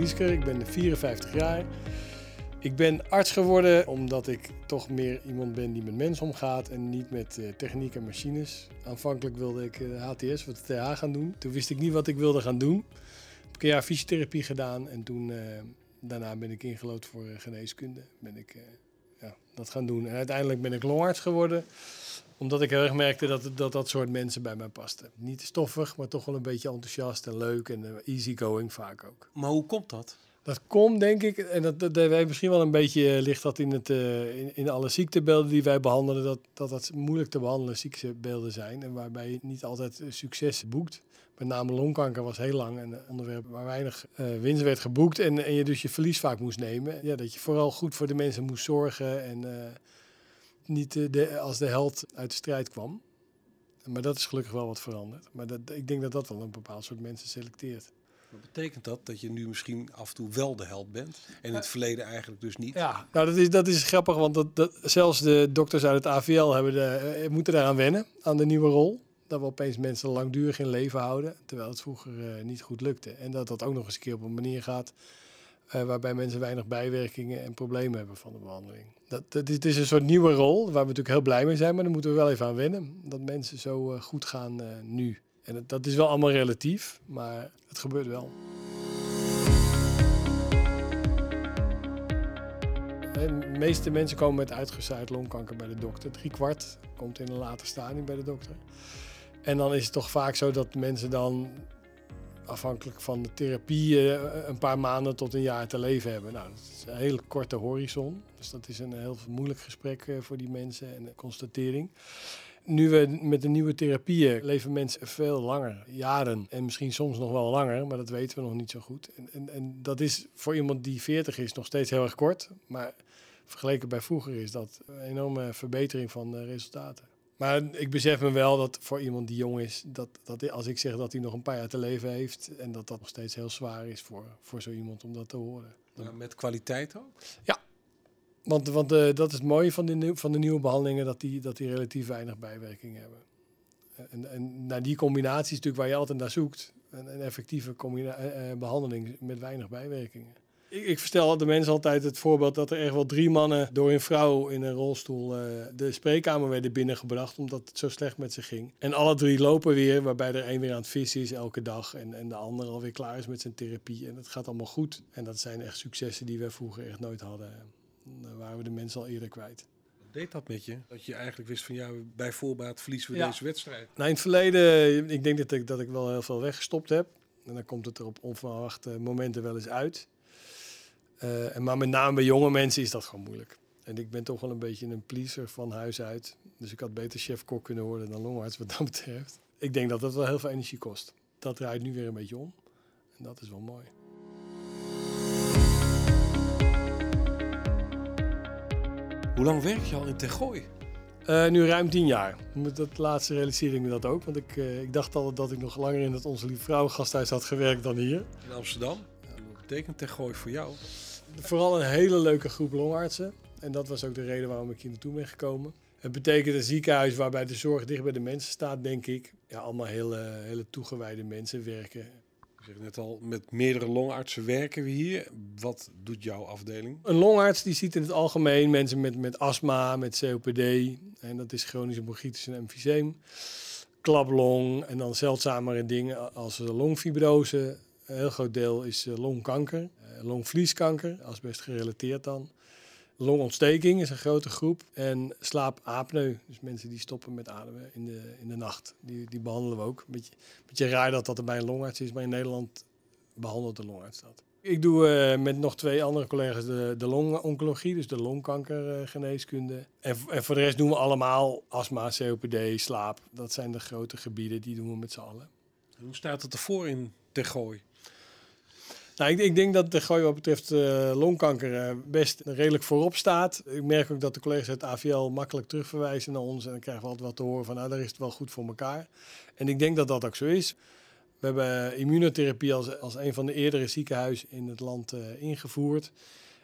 Ik ben 54 jaar. Ik ben arts geworden omdat ik toch meer iemand ben die met mensen omgaat en niet met uh, techniek en machines. Aanvankelijk wilde ik HTS wat de TH gaan doen. Toen wist ik niet wat ik wilde gaan doen. Heb ik een jaar fysiotherapie gedaan en toen, uh, daarna ben ik ingelood voor geneeskunde. Ben ik ja, dat gaan doen. En uiteindelijk ben ik longarts geworden omdat ik heel erg merkte dat, dat dat soort mensen bij mij pasten. Niet stoffig, maar toch wel een beetje enthousiast en leuk en easygoing vaak ook. Maar hoe komt dat? Dat komt, denk ik, en dat, dat, wij misschien wel een beetje eh, ligt dat in, het, uh, in, in, alle ziektebeelden die wij behandelen, dat, dat dat moeilijk te behandelen ziektebeelden zijn en waarbij je niet altijd succes boekt. Met name longkanker was heel lang een onderwerp waar weinig uh, winst werd geboekt en, en je dus je verlies vaak moest nemen. Ja, dat je vooral goed voor de mensen moest zorgen en uh, niet de, als de held uit de strijd kwam. Maar dat is gelukkig wel wat veranderd. Maar dat, ik denk dat dat wel een bepaald soort mensen selecteert. Maar betekent dat dat je nu misschien af en toe wel de held bent en in het verleden eigenlijk dus niet? Ja, nou dat is, dat is grappig, want dat, dat, zelfs de dokters uit het AVL hebben de, eh, moeten daaraan wennen, aan de nieuwe rol. Dat we opeens mensen langdurig in leven houden, terwijl het vroeger uh, niet goed lukte. En dat dat ook nog eens een keer op een manier gaat uh, waarbij mensen weinig bijwerkingen en problemen hebben van de behandeling. Dat, dat is, een soort nieuwe rol, waar we natuurlijk heel blij mee zijn, maar daar moeten we wel even aan wennen. Dat mensen zo uh, goed gaan uh, nu. En het, dat is wel allemaal relatief, maar het gebeurt wel. De meeste mensen komen met uitgezaaid longkanker bij de dokter. Drie kwart komt in een later stadium bij de dokter. En dan is het toch vaak zo dat mensen dan afhankelijk van de therapie een paar maanden tot een jaar te leven hebben. Nou, dat is een hele korte horizon. Dus dat is een heel moeilijk gesprek voor die mensen en een constatering. Nu we met de nieuwe therapieën leven mensen veel langer, jaren en misschien soms nog wel langer, maar dat weten we nog niet zo goed. En, en, en dat is voor iemand die 40 is nog steeds heel erg kort, maar vergeleken bij vroeger is dat een enorme verbetering van de resultaten. Maar ik besef me wel dat voor iemand die jong is, dat, dat als ik zeg dat hij nog een paar jaar te leven heeft en dat dat nog steeds heel zwaar is voor, voor zo iemand om dat te horen. Ja, met kwaliteit ook? Ja, want, want uh, dat is het mooie van de, van de nieuwe behandelingen, dat die, dat die relatief weinig bijwerkingen hebben. En, en naar die combinatie is natuurlijk waar je altijd naar zoekt. Een, een effectieve uh, behandeling met weinig bijwerkingen. Ik, ik verstel de mensen altijd het voorbeeld dat er echt wel drie mannen door een vrouw in een rolstoel uh, de spreekkamer werden binnengebracht omdat het zo slecht met ze ging. En alle drie lopen weer, waarbij er één weer aan het vissen is elke dag en, en de ander alweer klaar is met zijn therapie. En het gaat allemaal goed. En dat zijn echt successen die we vroeger echt nooit hadden. Dan waren we de mensen al eerder kwijt. Wat deed dat met je? Dat je eigenlijk wist van ja, bij voorbaat verliezen we ja. deze wedstrijd. Nou, in het verleden, ik denk dat ik, dat ik wel heel veel weggestopt heb. En dan komt het er op onverwachte momenten wel eens uit. Uh, maar met name bij jonge mensen is dat gewoon moeilijk. En ik ben toch wel een beetje een pleaser van huis uit. Dus ik had beter chef-kok kunnen worden dan longarts wat dat betreft. Ik denk dat dat wel heel veel energie kost. Dat draait nu weer een beetje om. En dat is wel mooi. Hoe lang werk je al in Tergooi? Uh, nu ruim tien jaar. Met dat laatste realiseerde ik me dat ook. Want ik, uh, ik dacht altijd dat ik nog langer in het Onze Lieve Vrouw gasthuis had gewerkt dan hier. In Amsterdam? Ja, wat betekent Tergooi voor jou? Vooral een hele leuke groep longartsen. En dat was ook de reden waarom ik hier naartoe ben gekomen. Het betekent een ziekenhuis waarbij de zorg dicht bij de mensen staat, denk ik. Ja, allemaal hele, hele toegewijde mensen werken. Ik zeg net al, met meerdere longartsen werken we hier. Wat doet jouw afdeling? Een longarts die ziet in het algemeen mensen met, met astma, met COPD. En dat is chronische bronchitis en emfyseem. Klaplong en dan zeldzamere dingen als longfibrose. Een heel groot deel is longkanker, longvlieskanker, asbest gerelateerd dan. Longontsteking is een grote groep. En slaapapneu, dus mensen die stoppen met ademen in de, in de nacht. Die, die behandelen we ook. Beetje, beetje raar dat dat er bij een longarts is, maar in Nederland behandelt de longarts dat. Ik doe uh, met nog twee andere collega's de, de longoncologie, dus de longkankergeneeskunde. En, en voor de rest doen we allemaal astma, COPD, slaap. Dat zijn de grote gebieden, die doen we met z'n allen. Hoe staat het ervoor in Tergooi? Nou, ik, ik, denk dat de gooi wat betreft uh, longkanker uh, best redelijk voorop staat. Ik merk ook dat de collega's uit AVL makkelijk terugverwijzen naar ons. En dan krijgen we altijd wat te horen van, nou, daar is het wel goed voor elkaar. En ik denk dat dat ook zo is. We hebben immunotherapie als, als een van de eerdere ziekenhuizen in het land ingevoerd.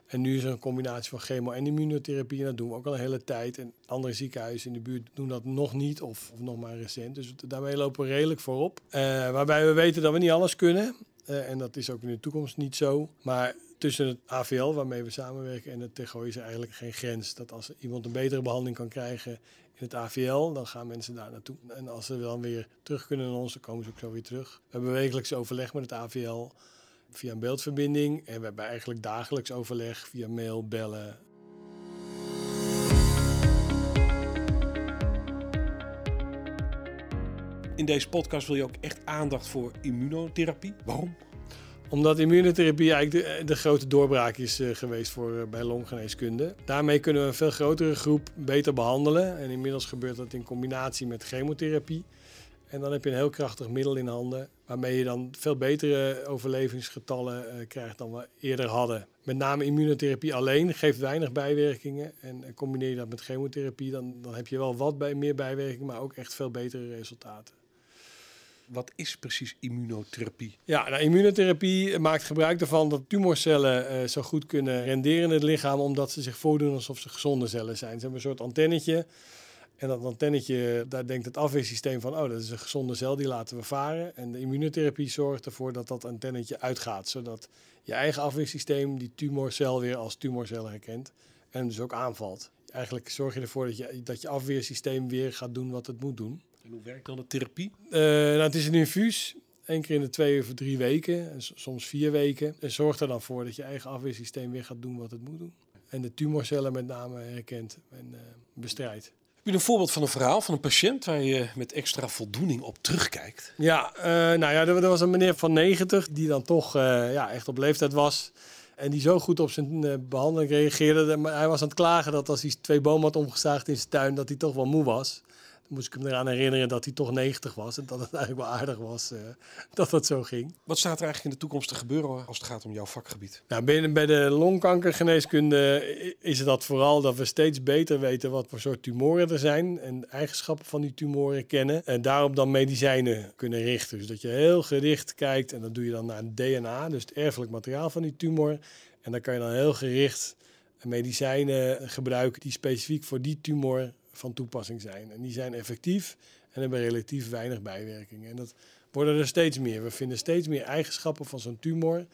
En nu is er een combinatie van chemo- en immunotherapie. En dat doen we ook al een hele tijd. En andere ziekenhuizen in de buurt doen dat nog niet of nog maar recent. Dus daarmee lopen we redelijk voorop. waarbij we weten dat we niet alles kunnen. Eh, en dat is ook in de toekomst niet zo. Maar tussen het AVL, waarmee we samenwerken, en het TGO is er eigenlijk geen grens. Dat als iemand een betere behandeling kan krijgen in het AVL, dan gaan mensen daar naartoe. En als ze dan weer terug kunnen naar ons, dan komen ze ook zo weer terug. We hebben wekelijks overleg met het AVL via een beeldverbinding. En we hebben eigenlijk dagelijks overleg via mail, bellen. In deze podcast wil je ook echt aandacht voor immunotherapie. Waarom? Omdat immunotherapie eigenlijk de, de grote doorbraak is uh, geweest voor, uh, bij longgeneeskunde. Daarmee kunnen we een veel grotere groep beter behandelen. En inmiddels gebeurt dat in combinatie met chemotherapie. En dan heb je een heel krachtig middel in handen, waarmee je dan veel betere overlevingsgetallen uh, krijgt dan we eerder hadden. Met name immunotherapie alleen geeft weinig bijwerkingen. En combineer je dat met chemotherapie, dan, dan heb je wel wat bij, meer bijwerkingen, maar ook echt veel betere resultaten. Wat is precies immunotherapie? Ja, nou, immunotherapie maakt gebruik ervan dat tumorcellen uh, zo goed kunnen renderen in het lichaam, omdat ze zich voordoen alsof ze gezonde cellen zijn. Ze hebben een soort antennetje. En dat antennetje, daar denkt het afweersysteem van, oh, dat is een gezonde cel, die laten we varen. En de immunotherapie zorgt ervoor dat dat antennetje uitgaat, zodat je eigen afweersysteem die tumorcel weer als tumorcel herkent en dus ook aanvalt. Eigenlijk zorg je ervoor dat je, dat je afweersysteem weer gaat doen wat het moet doen. En hoe werkt dan de therapie? Uh, nou, het is een infuus. Eén keer in de twee of drie weken, en soms vier weken. En zorgt er dan voor dat je eigen afweersysteem weer gaat doen wat het moet doen. En de tumorcellen met name herkent en uh, bestrijdt. Heb je een voorbeeld van een verhaal van een patiënt waar je met extra voldoening op terugkijkt? Ja, uh, nou ja, er, er, was een meneer van 90 die dan toch ja, echt op leeftijd was. En die zo goed op zijn behandeling reageerde. Maar hij was aan het klagen dat als hij twee bomen had omgezaagd in zijn tuin, dat hij toch wel moe was moest ik hem eraan herinneren dat hij toch 90 was. En dat het eigenlijk wel aardig was uh, dat dat zo ging. Wat staat er eigenlijk in de toekomst te gebeuren als het gaat om jouw vakgebied? Nou, bij, bij de longkankergeneeskunde is het dat vooral dat we steeds beter weten wat voor soort tumoren er zijn. En eigenschappen van die tumoren kennen. En daarop dan medicijnen kunnen richten. Dus dat je heel gericht kijkt. En dat doe je dan naar het DNA, dus het erfelijk materiaal van die tumor. En dan kan je dan heel gericht medicijnen gebruiken die specifiek voor die tumor van toepassing zijn. En die zijn effectief en hebben relatief weinig bijwerkingen. En dat worden er steeds meer. We vinden steeds meer eigenschappen van zo'n tumor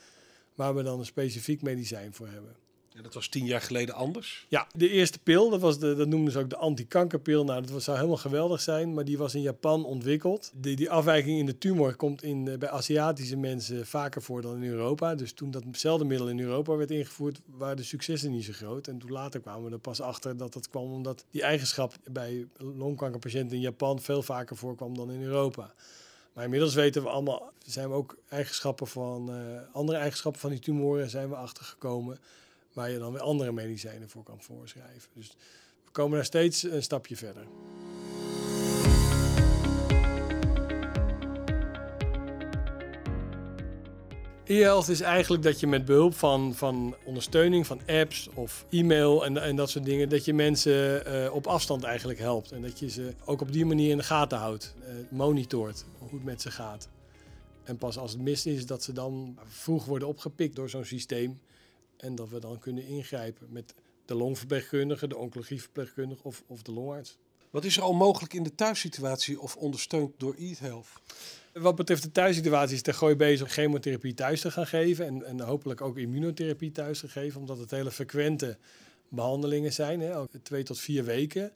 waar we dan een specifiek medicijn voor hebben. Ja, dat was tien jaar geleden anders? Ja, de eerste pil, dat, was de, dat noemden ze ook de antikankerpil. Nou, dat zou helemaal geweldig zijn, maar die was in Japan ontwikkeld. Die, die afwijking in de tumor komt in, bij Aziatische mensen vaker voor dan in Europa. Dus toen datzelfde middel in Europa werd ingevoerd, waren de successen niet zo groot. En toen later kwamen we er pas achter dat dat kwam omdat die eigenschap bij longkankerpatiënten in Japan veel vaker voorkwam dan in Europa. Maar inmiddels weten we allemaal, zijn we ook eigenschappen van, uh, andere eigenschappen van die tumoren zijn we achtergekomen waar je dan weer andere medicijnen voor kan voorschrijven. Dus we komen daar steeds een stapje verder. E-health is eigenlijk dat je met behulp van, van ondersteuning van apps of e-mail en, en dat soort dingen, dat je mensen uh, op afstand eigenlijk helpt. En dat je ze ook op die manier in de gaten houdt, uh, monitort hoe het met ze gaat. En pas als het mis is, dat ze dan vroeg worden opgepikt door zo'n systeem en dat we dan kunnen ingrijpen met de longverpleegkundige, de oncologieverpleegkundige of, of de longarts. Wat is er al mogelijk in de thuissituatie of ondersteund door eHealth? Wat betreft de thuissituatie is de gooi bezig chemotherapie thuis te gaan geven. En, en hopelijk ook immunotherapie thuis te geven. Omdat het hele frequente behandelingen zijn. Hè, ook twee tot vier weken.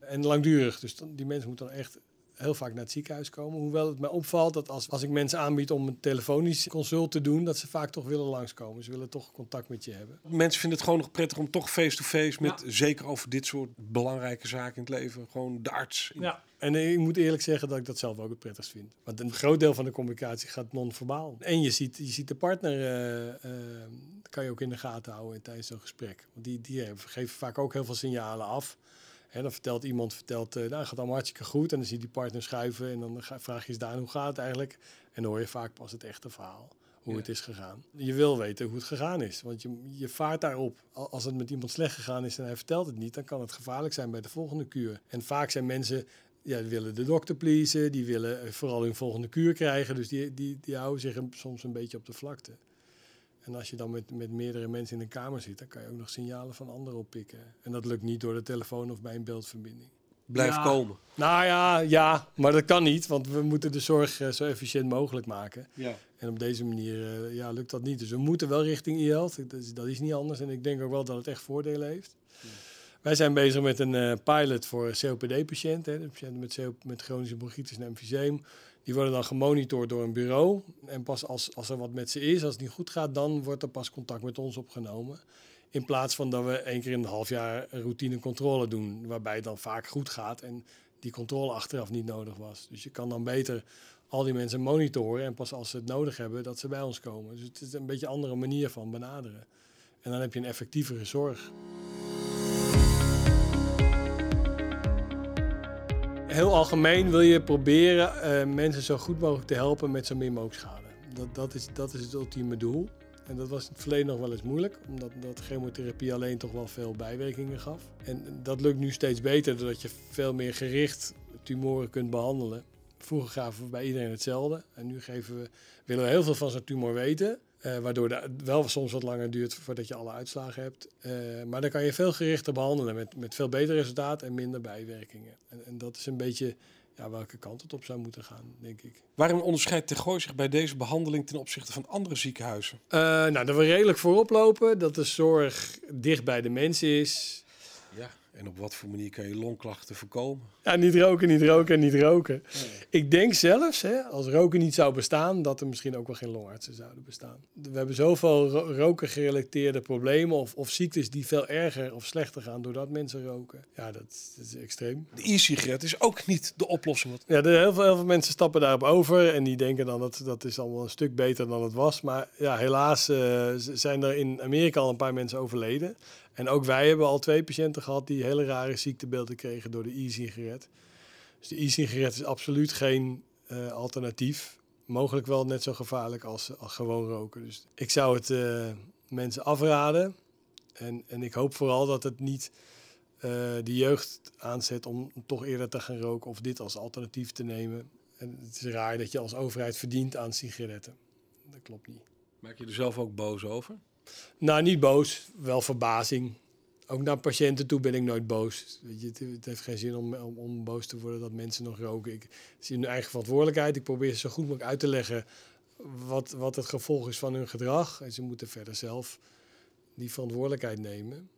En langdurig. Dus die mensen moeten dan echt heel vaak naar het ziekenhuis komen. Hoewel het mij opvalt dat als, als ik mensen aanbied om een telefonisch consult te doen, dat ze vaak toch willen langskomen. Ze willen toch contact met je hebben. Mensen vinden het gewoon nog prettig om toch face-to-face met, zeker over dit soort belangrijke zaken in het leven, gewoon de arts. Ja, en ik moet eerlijk zeggen dat ik dat zelf ook het prettigst vind. Want een groot deel van de communicatie gaat non-verbaal. En je ziet, je ziet de partner, uh, uh, kan je ook in de gaten houden tijdens zo'n gesprek. Want die, die geven vaak ook heel veel signalen af. En dan vertelt iemand, vertelt, uh, nou, gaat allemaal hartstikke goed. En dan zie je die partner schuiven en dan vraag je eens daar hoe gaat het eigenlijk? En dan hoor je vaak pas het echte verhaal, hoe ja. het is gegaan. Je wil weten hoe het gegaan is, want je, je vaart daarop. Als het met iemand slecht gegaan is en hij vertelt het niet, dan kan het gevaarlijk zijn bij de volgende kuur. En vaak zijn mensen, ja, die willen de dokter pleasen, die willen vooral hun volgende kuur krijgen. Dus die, die, die houden zich soms een beetje op de vlakte. En als je dan met, met meerdere mensen in een kamer zit, dan kan je ook nog signalen van anderen oppikken. En dat lukt niet door de telefoon of bij een beeldverbinding. blijft Ja. komen. Nou ja, ja, maar dat kan niet, want we moeten de zorg eh, zo efficiënt mogelijk maken. Ja. En op deze manier eh, ja, lukt dat niet. Dus we moeten wel richting e-health. Dat is, dat is niet anders. En ik denk ook wel dat het echt voordelen heeft. Wij zijn bezig met een eh, pilot voor COPD-patiënten. De patiënten met, CO met chronische bronchitis en emfyseem. Die worden dan gemonitord door een bureau. En pas als, als er wat met ze is, als het niet goed gaat, dan wordt er pas contact met ons opgenomen. In plaats van dat we één keer in een half jaar een routinecontrole doen. Waarbij het dan vaak goed gaat en die controle achteraf niet nodig was. Dus je kan dan beter al die mensen monitoren. En pas als ze het nodig hebben, dat ze bij ons komen. Dus het is een beetje een andere manier van benaderen. En dan heb je een effectievere zorg. Heel algemeen wil je proberen eh, mensen zo goed mogelijk te helpen met zo min mogelijk schade. Dat, dat, is, dat is het ultieme doel. En dat was in het verleden nog wel eens moeilijk, omdat dat chemotherapie alleen toch wel veel bijwerkingen gaf. En dat lukt nu steeds beter, doordat je veel meer gericht tumoren kunt behandelen. Vroeger gaven we bij iedereen hetzelfde. En nu geven we, willen we heel veel van zo'n tumor weten. eh, waardoor het wel soms wat langer duurt voordat je alle uitslagen hebt. Eh, maar dan kan je veel gerichter behandelen met, met veel beter resultaat en minder bijwerkingen. En, en dat is een beetje ja, welke kant het op zou moeten gaan, denk ik. Waarom onderscheidt Tergooi zich bij deze behandeling ten opzichte van andere ziekenhuizen? Eh, nou, dat we redelijk voorop lopen, dat de zorg dicht bij de mensen is. Ja. En op wat voor manier kan je longklachten voorkomen? Ja, niet roken, niet roken, niet roken. Ik denk zelfs, hè, als roken niet zou bestaan, dat er misschien ook wel geen longartsen zouden bestaan. We hebben zoveel ro- roken gerelateerde problemen of, of ziektes die veel erger of slechter gaan doordat mensen roken. Ja, dat, dat is extreem. De e-sigaret is ook niet de oplossing. Ja, er, heel, veel, heel veel mensen stappen daarop over en die denken dan dat dat is allemaal een stuk beter dan het was. Maar ja, helaas eh, zijn er in Amerika al een paar mensen overleden. En ook wij hebben al twee patiënten gehad die hele rare ziektebeelden kregen door de e-sigaret. Dus de e-sigaret is absoluut geen eh, alternatief. Mogelijk wel net zo gevaarlijk als, als gewoon roken. Dus ik zou het eh, mensen afraden. En, en ik hoop vooral dat het niet eh, de jeugd aanzet om toch eerder te gaan roken of dit als alternatief te nemen. En het is raar dat je als overheid verdient aan sigaretten. Dat klopt niet. maak je er zelf ook boos over? Nou, niet boos, wel verbazing. Ook naar patiënten toe ben ik nooit boos. Weet je, het, het heeft geen zin om, om, om boos te worden dat mensen nog roken. Ik zie hun eigen verantwoordelijkheid. Ik probeer ze zo goed mogelijk uit te leggen wat, wat het gevolg is van hun gedrag. En ze moeten verder zelf die verantwoordelijkheid nemen.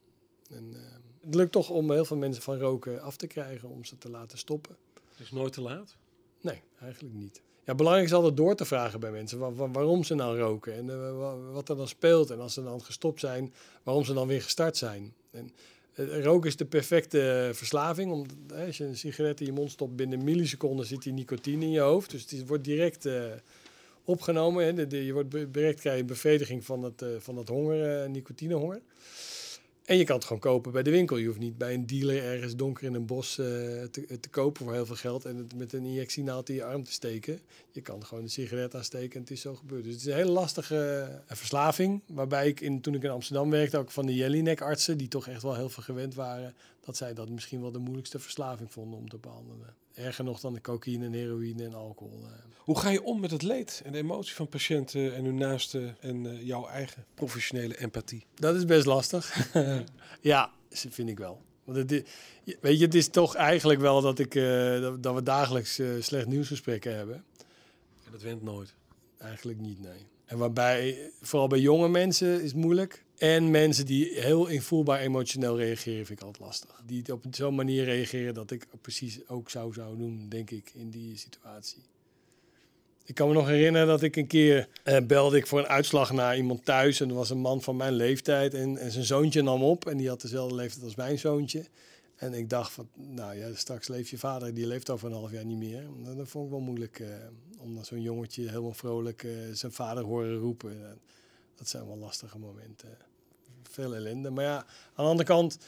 En, eh, het lukt toch om heel veel mensen van roken af te krijgen, om ze te laten stoppen. Het is nooit te laat. Nee, eigenlijk niet. Ja, belangrijk is altijd door te vragen bij mensen wa- wa- waarom ze nou roken en eh, wa- wat er dan speelt. En als ze dan gestopt zijn, waarom ze dan weer gestart zijn. En eh, roken is de perfecte verslaving. Om, eh, als je een sigaret in je mond stopt, binnen milliseconden zit die nicotine in je hoofd. Dus is- wordt direct eh, opgenomen. Hè. Je wordt direct krijg je bevrediging van het, eh, van het honger, eh, nicotinehonger. En je kan het gewoon kopen bij de winkel. Je hoeft niet bij een dealer ergens donker in een bos eh, te, te kopen voor heel veel geld en het met een injectienaald in je arm te steken. Je kan gewoon een sigaret aansteken en het is zo gebeurd. Dus het is een hele lastige eh, verslaving. Waarbij ik in, toen ik in Amsterdam werkte, ook van de Jellinek-artsen, die toch echt wel heel veel gewend waren, dat zij dat misschien wel de moeilijkste verslaving vonden om te behandelen. Erger nog dan de cocaïne en heroïne en alcohol. eh. Hoe ga je om met het leed en de emotie van patiënten en hun naasten en eh, jouw eigen professionele empathie? Dat is best lastig. ja, vind ik wel. Want het, i- weet je, het is toch eigenlijk wel dat, ik, eh, dat, we dagelijks eh, slecht nieuwsgesprekken hebben. En dat went nooit. Eigenlijk niet, nee. En waarbij, vooral bij jonge mensen is moeilijk. En mensen die heel invoelbaar emotioneel reageren, vind ik altijd lastig. Die op zo'n manier reageren dat ik precies ook zou zou doen, denk ik, in die situatie. Ik kan me nog herinneren dat ik een keer eh, belde ik voor een uitslag naar iemand thuis. En er was een man van mijn leeftijd en, en zijn zoontje nam op. En die had dezelfde leeftijd als mijn zoontje. En ik dacht van, nou ja, straks leeft je vader, die leeft over een half jaar niet meer. Dat, vond ik wel moeilijk, eh, om dan zo'n jongetje helemaal vrolijk eh, zijn vader horen roepen. Dat zijn wel lastige momenten. Veel ellende. Maar ja, aan de andere kant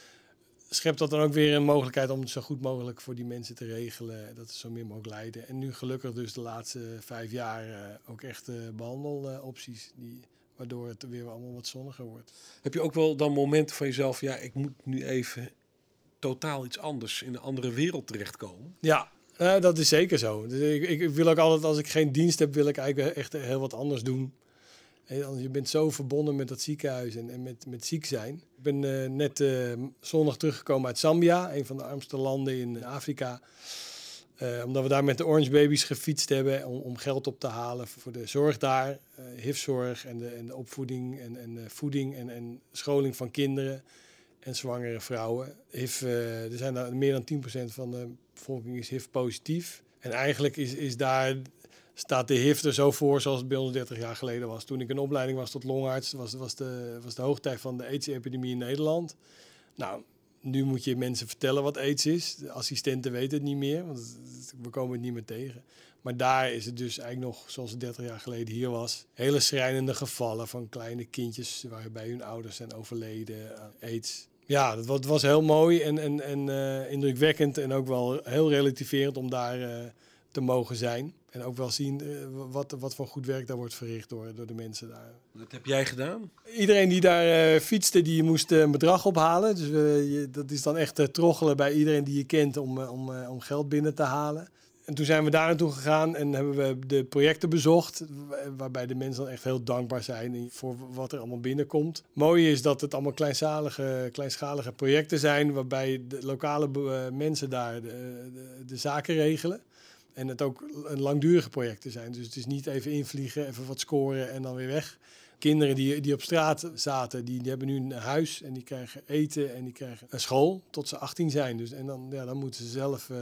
schept dat dan ook weer een mogelijkheid om het zo goed mogelijk voor die mensen te regelen. Dat ze zo min mogelijk lijden. En nu gelukkig dus de laatste vijf jaar eh, ook echt eh, behandelopties. Die, waardoor het weer allemaal wat zonniger wordt. Heb je ook wel dan momenten van jezelf, ja, ik moet nu even totaal iets anders in een andere wereld terechtkomen? Ja, eh, dat is zeker zo. Dus ik, ik wil ook altijd, als ik geen dienst heb, wil ik eigenlijk echt heel wat anders doen. Je bent zo verbonden met dat ziekenhuis en, en met, met ziek zijn. Ik ben uh, net zondag teruggekomen uit Zambia, een van de armste landen in Afrika. Omdat we daar met de Orange Babies gefietst hebben om, om geld op te halen voor de zorg daar. HIV-zorg en de, en de opvoeding en, en voeding en, en scholing van kinderen en zwangere vrouwen. HIV, er zijn meer dan 10% van de bevolking is HIV-positief. En eigenlijk is, is daar staat de HIV er zo voor zoals het bij ons 30 jaar geleden was. Toen ik een opleiding was tot longarts, was, was, de, was de hoogtijd van de AIDS-epidemie in Nederland. Nou, nu moet je mensen vertellen wat AIDS is. De assistenten weten het niet meer, want we komen het niet meer tegen. Maar daar is het dus eigenlijk nog, zoals het 30 jaar geleden hier was, hele schrijnende gevallen van kleine kindjes waarbij hun ouders zijn overleden aan AIDS. Ja, dat was, was heel mooi en, en, en uh, indrukwekkend en ook wel heel relativerend om daar uh, te mogen zijn. En ook wel zien uh, wat, wat voor goed werk daar wordt verricht door, door de mensen daar. Wat heb jij gedaan? Iedereen die daar fietste, die moest een bedrag ophalen. Dus je, dat is dan echt troggelen bij iedereen die je kent om, om, om geld binnen te halen. En toen zijn we daar naartoe gegaan en hebben we de projecten bezocht. Waarbij de mensen dan echt heel dankbaar zijn voor wat er allemaal binnenkomt. Mooi is dat het allemaal kleinschalige, kleinschalige projecten zijn. Waarbij de lokale mensen daar de, de, de zaken regelen. En het ook een langdurige projecten zijn. Dus het is niet even invliegen, even wat scoren en dan weer weg. Kinderen die, die op straat zaten, die, die hebben nu een huis en die krijgen eten en die krijgen een school tot ze 18 zijn. Dus, en dan, ja, dan moeten ze zelf uh,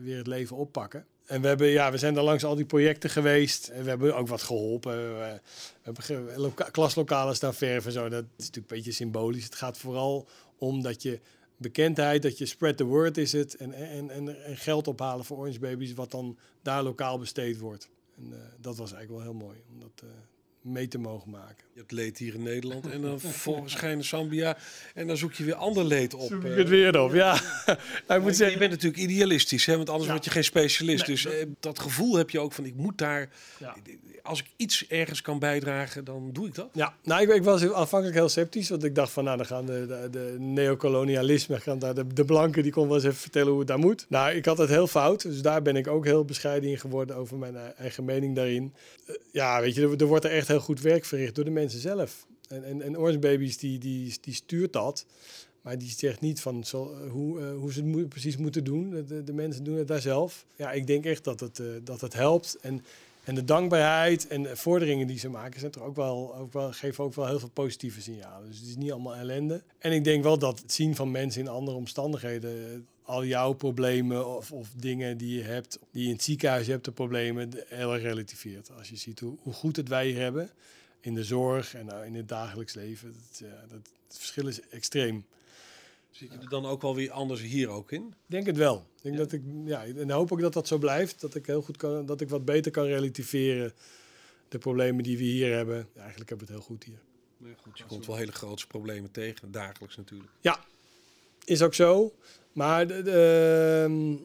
weer het leven oppakken. En we, hebben, ja, we zijn daar langs al die projecten geweest. En we hebben ook wat geholpen. We, hebben klaslokalen staan verven. Zo. Dat is natuurlijk een beetje symbolisch. Het gaat vooral om dat je bekendheid, dat je spread the word is het. En, en, en, geld ophalen voor Orange Babies, wat dan daar lokaal besteed wordt. En uh, dat was eigenlijk wel heel mooi om uh, mee te mogen maken. Je hebt leed hier in Nederland en dan vervolgens ga je naar Zambia en dan zoek je weer ander leed op. Zoek ik het weer op, ja. ik moet zeggen, je bent natuurlijk idealistisch, hè, want anders ja. word je geen specialist. Nee, dus dat... dat gevoel heb je ook van ik moet daar... Ja als ik iets ergens kan bijdragen, dan doe ik dat. Ja, nou, ik, ik was aanvankelijk heel sceptisch. Want ik dacht van, nou, dan gaan de, de, de neocolonialisme, gaan daar de, de blanken, die kon wel eens even vertellen hoe het daar moet. Nou, ik had het heel fout. Dus daar ben ik ook heel bescheiden in geworden over mijn eigen mening daarin. Uh, ja, weet je, er, er, wordt er echt heel goed werk verricht door de mensen zelf. En, en, en Orange Babies, die, die, die stuurt dat. Maar die zegt niet van zo, hoe, uh, hoe ze het precies moeten doen. De, de, mensen doen het daar zelf. Ja, ik denk echt dat het, uh, dat het helpt. En en de dankbaarheid en de vorderingen die ze maken, zijn toch ook wel, ook wel, geven ook wel heel veel positieve signalen. Dus het is niet allemaal ellende. En ik denk wel dat het zien van mensen in andere omstandigheden, al jouw problemen of, of dingen die je hebt, die je in het ziekenhuis hebt, de problemen, heel erg relativeert. Als je ziet hoe, hoe goed het wij hier hebben in de zorg en nou, in het dagelijks leven, dat, ja, dat, het verschil is extreem. Zit je er dan ook wel weer anders hier ook in? Denk het wel. Denk ja. dat ik, ja, en hoop ik dat dat zo blijft. Dat ik heel goed kan, dat ik wat beter kan relativeren de problemen die we hier hebben. Ja, eigenlijk hebben we het heel goed hier. Ja, goed, je komt wel hele grote problemen tegen, dagelijks natuurlijk. Ja, is ook zo. Maar ehm,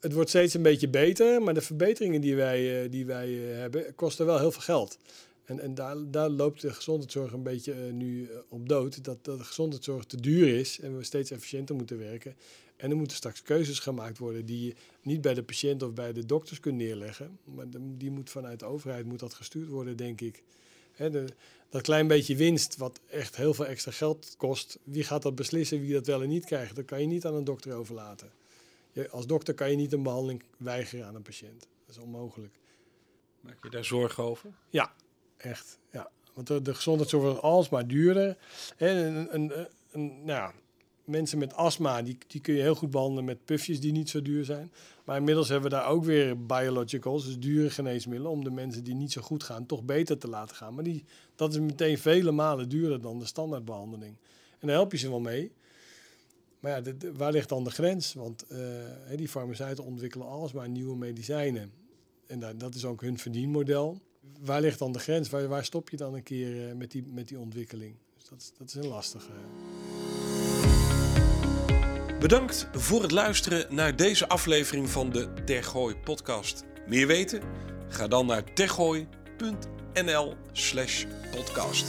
het wordt steeds een beetje beter. Maar de verbeteringen die wij, uh, die wij uh, hebben, kosten wel heel veel geld. En, en daar, daar loopt de gezondheidszorg een beetje uh, nu op dood. Dat, dat de gezondheidszorg te duur is en we steeds efficiënter moeten werken. En er moeten straks keuzes gemaakt worden die je niet bij de patiënt of bij de dokters kunt neerleggen. Maar die moet vanuit de overheid moet dat gestuurd worden, denk ik. Hè, de, dat klein beetje winst, wat echt heel veel extra geld kost, wie gaat dat beslissen wie dat wel en niet krijgt? Dat kan je niet aan een dokter overlaten. Je, als dokter kan je niet een behandeling weigeren aan een patiënt. Dat is onmogelijk. Maak je daar zorgen over? Ja, Echt, ja. Want de, de gezondheidszorg wordt alsmaar duurder. En een, een, een, nou, mensen met astma, die, die kun je heel goed behandelen met pufjes die niet zo duur zijn. Maar inmiddels hebben we daar ook weer biologicals, dus dure geneesmiddelen, om de mensen die niet zo goed gaan, toch beter te laten gaan. Maar die, dat is meteen vele malen duurder dan de standaardbehandeling. En daar help je ze wel mee. Maar ja, waar ligt dan de grens? Want uh, die farmaceuten ontwikkelen alsmaar nieuwe medicijnen. En dat, dat is ook hun verdienmodel waar ligt dan de grens? Waar, stop je dan een keer uh, met, die, met die ontwikkeling? Dus dat, dat is een lastige. Bedankt voor het luisteren naar deze aflevering van de Tergooi podcast. Meer weten? Ga dan naar tergooi.nl slash podcast.